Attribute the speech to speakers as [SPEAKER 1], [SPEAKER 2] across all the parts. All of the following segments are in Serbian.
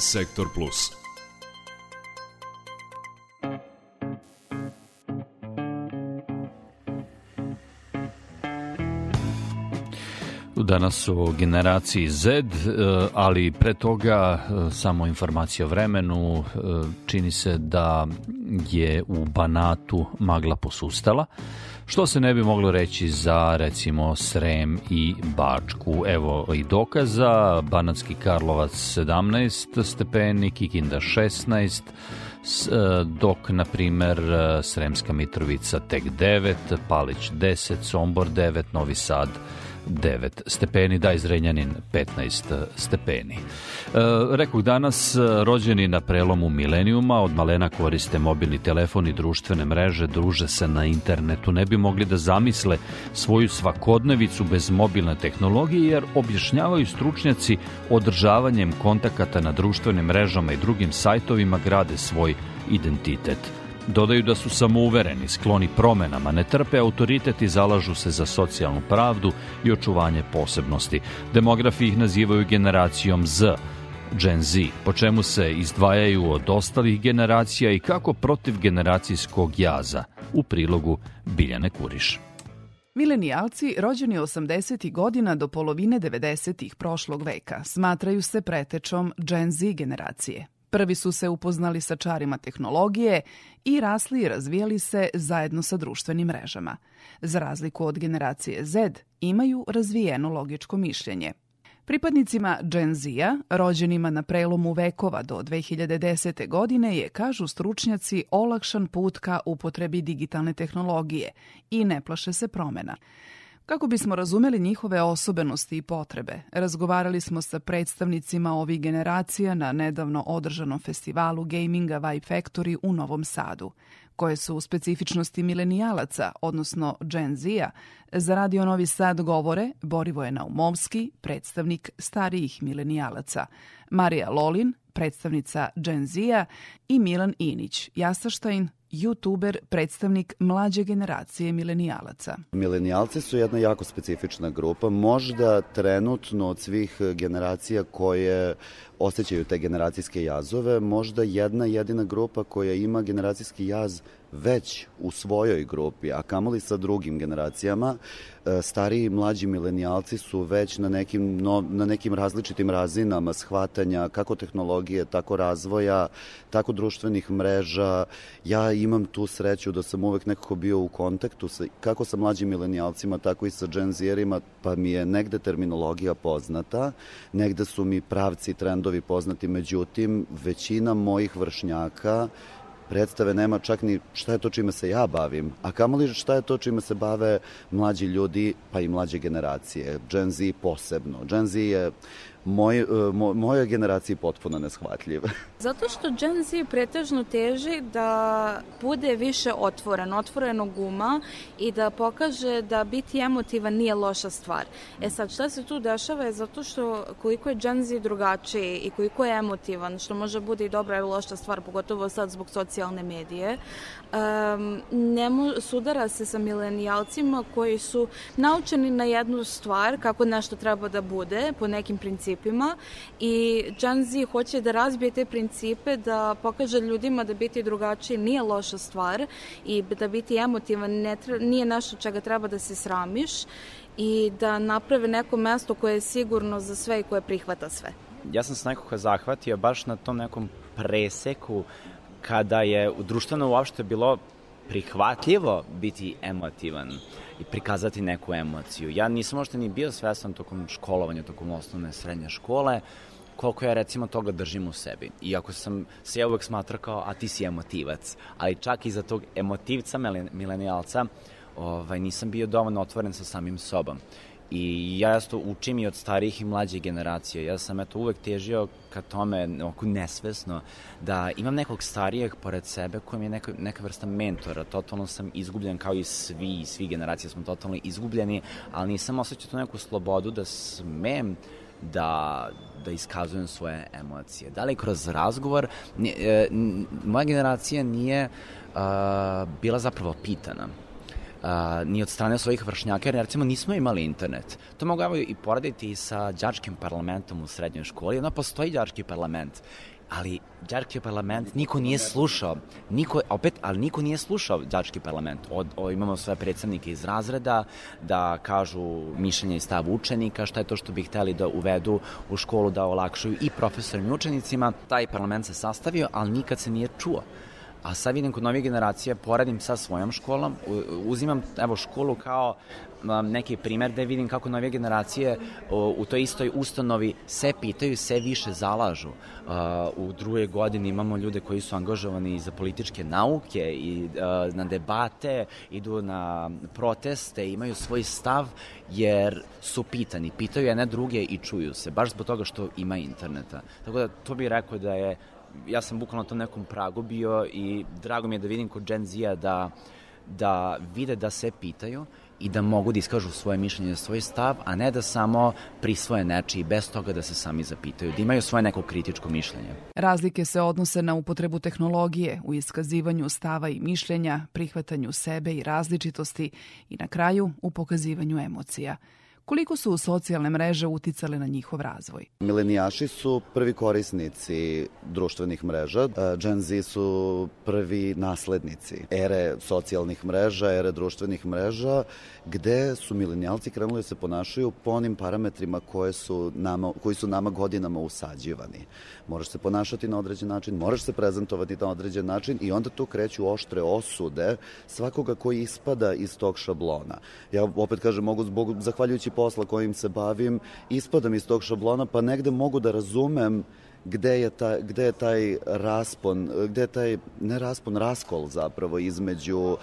[SPEAKER 1] Sektor Plus.
[SPEAKER 2] Danas o generaciji Z, e, ali pre toga e, samo informacija o vremenu. E, čini se da je u Banatu magla posustala, što se ne bi moglo reći za recimo Srem i Bačku. Evo i dokaza, Banatski Karlovac 17 stepeni, Kikinda 16, dok, na primer, Sremska Mitrovica tek 9, Palić 10, Sombor 9, Novi Sad 9 stepeni, da Zrenjanin 15 stepeni. E, rekao danas, e, rođeni na prelomu milenijuma, od malena koriste mobilni telefon i društvene mreže, druže se na internetu, ne bi mogli da zamisle svoju svakodnevicu bez mobilne tehnologije, jer objašnjavaju stručnjaci održavanjem kontakata na društvenim mrežama i drugim sajtovima grade svoj identitet. Dodaju da su samouvereni, skloni promenama, ne trpe autoritet i zalažu se za socijalnu pravdu i očuvanje posebnosti. Demografi ih nazivaju generacijom Z, Gen Z, po čemu se izdvajaju od ostalih generacija i kako protiv generacijskog jaza, u prilogu Biljane Kuriš.
[SPEAKER 3] Milenijalci, rođeni 80. godina do polovine 90. prošlog veka, smatraju se pretečom Gen Z generacije. Prvi su se upoznali sa čarima tehnologije i rasli i razvijali se zajedno sa društvenim mrežama. Za razliku od generacije Z, imaju razvijeno logičko mišljenje. Pripadnicima Gen Z-a, rođenima na prelomu vekova do 2010. godine je, kažu stručnjaci, olakšan put ka upotrebi digitalne tehnologije i ne plaše se promena. Kako bismo razumeli njihove osobenosti i potrebe, razgovarali smo sa predstavnicima ovih generacija na nedavno održanom festivalu gaminga Vibe Factory u Novom Sadu. Koje su specifičnosti milenijalaca, odnosno Gen Z-a, za Radio Novi Sad govore Borivoje Naumovski, predstavnik starijih milenijalaca, Marija Lolin, predstavnica Gen Z-a i Milan Inić, Jasaštajn, youtuber, predstavnik mlađe generacije milenijalaca.
[SPEAKER 4] Milenijalci su jedna jako specifična grupa, možda trenutno od svih generacija koje osjećaju te generacijske jazove, možda jedna jedina grupa koja ima generacijski jaz već u svojoj grupi, a kamoli sa drugim generacijama, e, stariji i mlađi milenijalci su već na nekim, no, na nekim različitim razinama shvatanja kako tehnologije, tako razvoja, tako društvenih mreža. Ja imam tu sreću da sam uvek nekako bio u kontaktu sa, kako sa mlađim milenijalcima, tako i sa Gen Zierima, pa mi je negde terminologija poznata, negde su mi pravci, trendovi poznati, međutim, većina mojih vršnjaka predstave nema čak ni šta je to čime se ja bavim, a kamoli šta je to čime se bave mlađi ljudi, pa i mlađe generacije, Gen Z posebno. Gen Z je moj, e, mo, mojoj generaciji potpuno neshvatljiv.
[SPEAKER 5] Zato što Gen Z pretežno teži da bude više otvoren, otvorenog uma i da pokaže da biti emotivan nije loša stvar. E sad, šta se tu dešava je zato što koliko je Gen Z drugačiji i koliko je emotivan, što može bude i dobra i loša stvar, pogotovo sad zbog socijalne medije, um, nemo, sudara se sa milenijalcima koji su naučeni na jednu stvar, kako nešto treba da bude, po nekim principima i Gen Z hoće da razbije te principe, da pokaže ljudima da biti drugačiji nije loša stvar i da biti emotivan ne treba, nije nešto čega treba da se sramiš i da naprave neko mesto koje je sigurno za sve i koje prihvata sve.
[SPEAKER 6] Ja sam se nekako zahvatio baš na tom nekom preseku kada je društveno uopšte bilo prihvatljivo biti emotivan i prikazati neku emociju. Ja nisam možda ni bio svestan tokom školovanja, tokom osnovne srednje škole, koliko ja recimo toga držim u sebi. Iako sam se ja uvek smatrao kao, a ti si emotivac. Ali čak i za tog emotivca milenijalca ovaj, nisam bio dovoljno otvoren sa samim sobom. I ja isto učim i od starijih i mlađih generacija. Ja sam eto uvek težio ka tome, oko nesvesno, da imam nekog starijeg pored sebe koji mi je neka, neka vrsta mentora. Totalno sam izgubljen kao i svi, svi generacije smo totalno izgubljeni, ali nisam osjećao tu neku slobodu da smem da, da iskazujem svoje emocije. Da li kroz razgovor, e, moja generacija nije uh, bila zapravo pitana ni od strane svojih vršnjaka, jer recimo nismo imali internet. To mogu evo i poraditi i sa đačkim parlamentom u srednjoj školi. Ono postoji đački parlament ali đački parlament niko nije slušao. Niko, opet, ali niko nije slušao đački parlament. Od, o, imamo sve predstavnike iz razreda da kažu mišljenje i stav učenika, šta je to što bi hteli da uvedu u školu da olakšaju i profesorima i učenicima. Taj parlament se sastavio, ali nikad se nije čuo. A sad vidim kod novih generacija, poradim sa svojom školom, uzimam evo školu kao neki primer da vidim kako nove generacije u toj istoj ustanovi se pitaju, se više zalažu. U drugoj godini imamo ljude koji su angažovani za političke nauke i na debate, idu na proteste, imaju svoj stav jer su pitani, pitaju jedne druge i čuju se, baš zbog toga što ima interneta. Tako da to bih rekao da je ja sam bukvalno na tom nekom pragu bio i drago mi je da vidim kod Gen Z-a da, da vide da se pitaju i da mogu da iskažu svoje mišljenje, svoj stav, a ne da samo prisvoje nečiji bez toga da se sami zapitaju, da imaju svoje neko kritičko mišljenje.
[SPEAKER 3] Razlike se odnose na upotrebu tehnologije, u iskazivanju stava i mišljenja, prihvatanju sebe i različitosti i na kraju u pokazivanju emocija – Koliko su socijalne mreže uticale na njihov razvoj?
[SPEAKER 4] Milenijaši su prvi korisnici društvenih mreža, Gen Z su prvi naslednici ere socijalnih mreža, ere društvenih mreža, gde su milenijalci krenuli da se ponašaju po onim parametrima koje su nama, koji su nama godinama usađivani. Moraš se ponašati na određen način, moraš se prezentovati na određen način i onda tu kreću oštre osude svakoga koji ispada iz tog šablona. Ja opet kažem, mogu zbog, zahvaljujući posla kojim se bavim, ispadam iz tog šablona, pa negde mogu da razumem gde je, ta, gde je taj raspon, gde je taj, ne raspon, raskol zapravo između uh,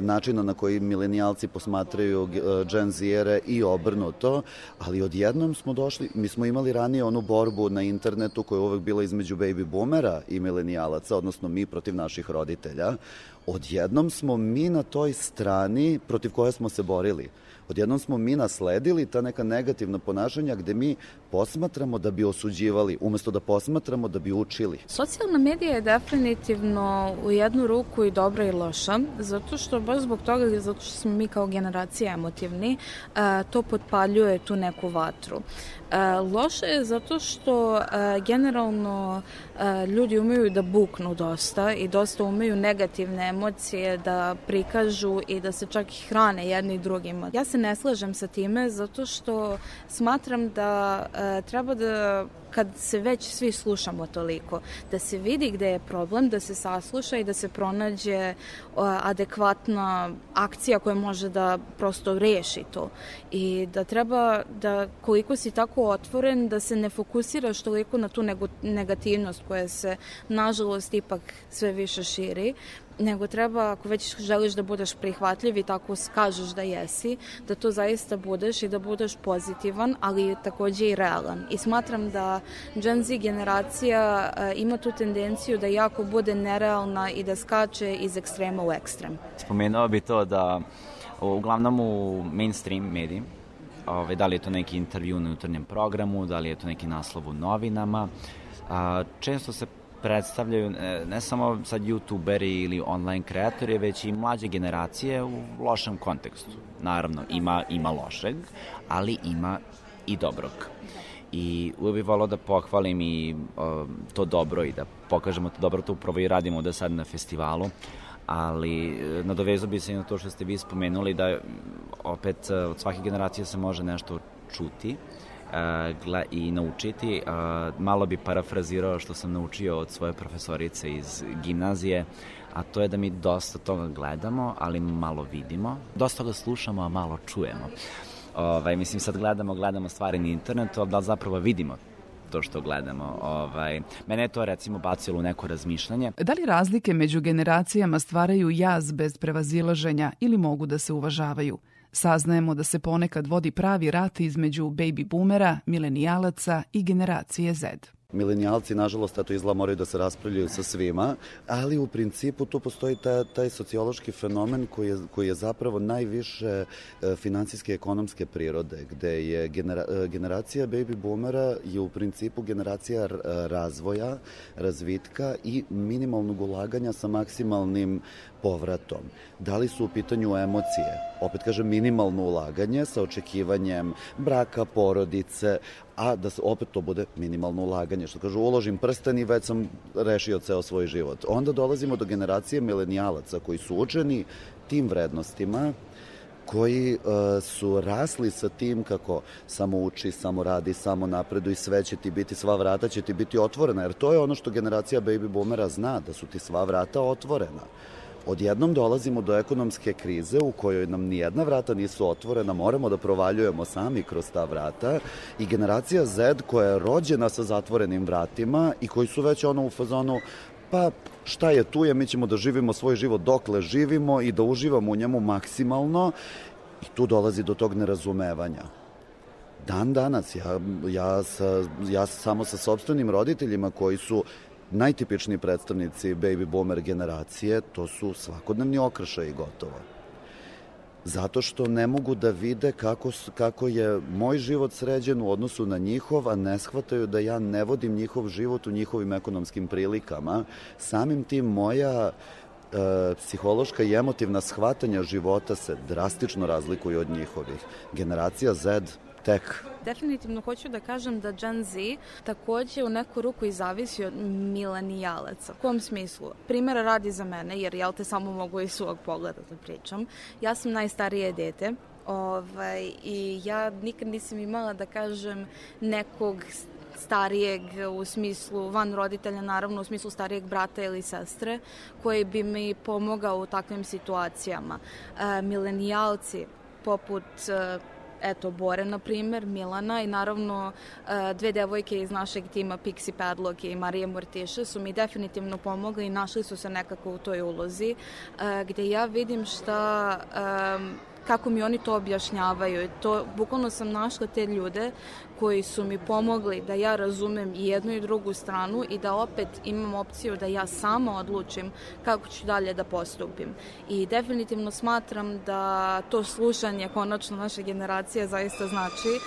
[SPEAKER 4] načina na koji milenijalci posmatraju uh, Gen i obrnuto, ali odjednom smo došli, mi smo imali ranije onu borbu na internetu koja je uvek bila između baby boomera i milenijalaca, odnosno mi protiv naših roditelja. Odjednom smo mi na toj strani protiv koje smo se borili odjednom smo mi nasledili ta neka negativna ponašanja gde mi posmatramo da bi osuđivali, umesto da posmatramo da bi učili.
[SPEAKER 5] Socijalna medija je definitivno u jednu ruku i dobra i loša, zato što baš zbog toga, zato što smo mi kao generacija emotivni, to potpaljuje tu neku vatru. Loše je zato što generalno ljudi umeju da buknu dosta i dosta umeju negativne emocije da prikažu i da se čak i hrane jedni drugima. Ja se ne slažem sa time zato što smatram da treba da kad se već svi slušamo toliko, da se vidi gde je problem, da se sasluša i da se pronađe adekvatna akcija koja može da prosto reši to. I da treba da koliko si tako otvoren, da se ne fokusiraš toliko na tu negativnost koja se nažalost ipak sve više širi, nego treba, ako već želiš da budeš prihvatljiv i tako kažeš da jesi, da to zaista budeš i da budeš pozitivan, ali takođe i realan. I smatram da Gen Z generacija uh, ima tu tendenciju da jako bude nerealna i da skače iz ekstrema u ekstrem.
[SPEAKER 6] Spomenuo bi to da uglavnom u mainstream mediji, ove, da li je to neki intervju na jutarnjem programu, da li je to neki naslov u novinama, a, često se predstavljaju ne, ne samo sad youtuberi ili online kreatori, već i mlađe generacije u lošem kontekstu. Naravno, ima, ima lošeg, ali ima i dobrog. I uvijek bih volao da pohvalim i o, to dobro i da pokažemo to dobro, to upravo i radimo da sad na festivalu ali e, nadovezao bi se i na to što ste vi spomenuli da opet e, od svake generacije se može nešto čuti i naučiti. Malo bi parafrazirao što sam naučio od svoje profesorice iz gimnazije, a to je da mi dosta toga gledamo, ali malo vidimo. Dosta toga slušamo, a malo čujemo. Ovaj, mislim, sad gledamo, gledamo stvari na internetu, da zapravo vidimo to što gledamo. Ovaj, mene je to recimo bacilo u neko razmišljanje.
[SPEAKER 3] Da li razlike među generacijama stvaraju jaz bez prevazilaženja ili mogu da se uvažavaju? Saznajemo da se ponekad vodi pravi rat između baby boomera, milenijalaca i generacije Z.
[SPEAKER 4] milenijalci, nažalost, eto izgleda moraju da se raspravljaju sa svima, ali u principu tu postoji taj, taj sociološki fenomen koji je, koji je zapravo najviše e, finansijske ekonomske prirode, gde je genera, e, generacija baby boomera je u principu generacija razvoja, razvitka i minimalnog ulaganja sa maksimalnim povratom. Da li su u pitanju emocije? Opet kažem, minimalno ulaganje sa očekivanjem braka, porodice, a da se opet to bude minimalno ulaganje. Što kažu, uložim prsten i već sam rešio ceo svoj život. Onda dolazimo do generacije milenijalaca koji su učeni tim vrednostima, koji uh, su rasli sa tim kako samo uči, samo radi, samo napredu i sve će ti biti, sva vrata će ti biti otvorena, jer to je ono što generacija baby boomera zna, da su ti sva vrata otvorena. Odjednom dolazimo do ekonomske krize u kojoj nam nijedna vrata nisu otvorena, moramo da provaljujemo sami kroz ta vrata i generacija Z koja je rođena sa zatvorenim vratima i koji su već ono u fazonu pa šta je tu je, mi ćemo da živimo svoj život dokle živimo i da uživamo u njemu maksimalno i tu dolazi do tog nerazumevanja. Dan danas, ja, ja, sa, ja samo sa sobstvenim roditeljima koji su najtipičniji predstavnici baby boomer generacije, to su svakodnevni okršaj i gotovo. Zato što ne mogu da vide kako, kako je moj život sređen u odnosu na njihov, a ne shvataju da ja ne vodim njihov život u njihovim ekonomskim prilikama. Samim tim moja e, psihološka i emotivna shvatanja života se drastično razlikuju od njihovih. Generacija Z tek
[SPEAKER 5] Definitivno hoću da kažem da Gen Z takođe u neku ruku i zavisi od milenijalaca. U kom smislu? Primera radi za mene, jer jel te samo mogu iz svog pogleda da pričam. Ja sam najstarije dete, Ovaj, I ja nikad nisam imala, da kažem, nekog starijeg u smislu, van roditelja naravno, u smislu starijeg brata ili sestre, koji bi mi pomogao u takvim situacijama. E, milenijalci, poput e, eto, Bore, na primer, Milana i naravno e, dve devojke iz našeg tima, Pixi Padlock i Marija Mortiše, su mi definitivno pomogli i našli su se nekako u toj ulozi, e, gde ja vidim šta kako mi oni to objašnjavaju. To, bukvalno sam našla te ljude koji su mi pomogli da ja razumem i jednu i drugu stranu i da opet imam opciju da ja sama odlučim kako ću dalje da postupim. I definitivno smatram da to slušanje konačno naše generacije zaista znači,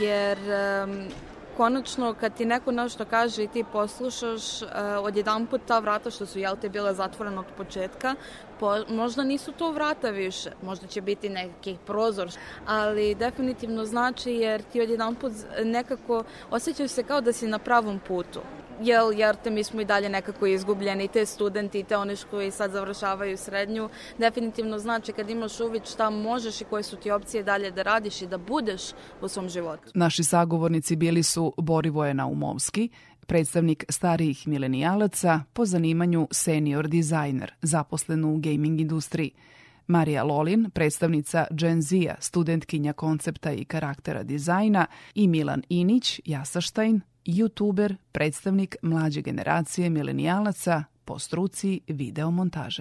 [SPEAKER 5] jer um, konačno kad ti neko nešto kaže i ti poslušaš, uh, odjedan put ta vrata što su jel te bila zatvorena od početka, po, možda nisu to vrata više, možda će biti neki prozor, ali definitivno znači jer ti odjedan put nekako osjećaš se kao da si na pravom putu jel, jer te mi smo i dalje nekako izgubljeni, te studenti i te one koji sad završavaju srednju, definitivno znači kad imaš uvid šta možeš i koje su ti opcije dalje da radiš i da budeš u svom životu.
[SPEAKER 3] Naši sagovornici bili su Borivoje Naumovski, predstavnik starijih milenijalaca, po zanimanju senior dizajner, zaposlen u gaming industriji, Marija Lolin, predstavnica Gen Z-a, studentkinja koncepta i karaktera dizajna i Milan Inić, Jasaštajn, youtuber, predstavnik mlađe generacije milenijalaca po struci videomontaže.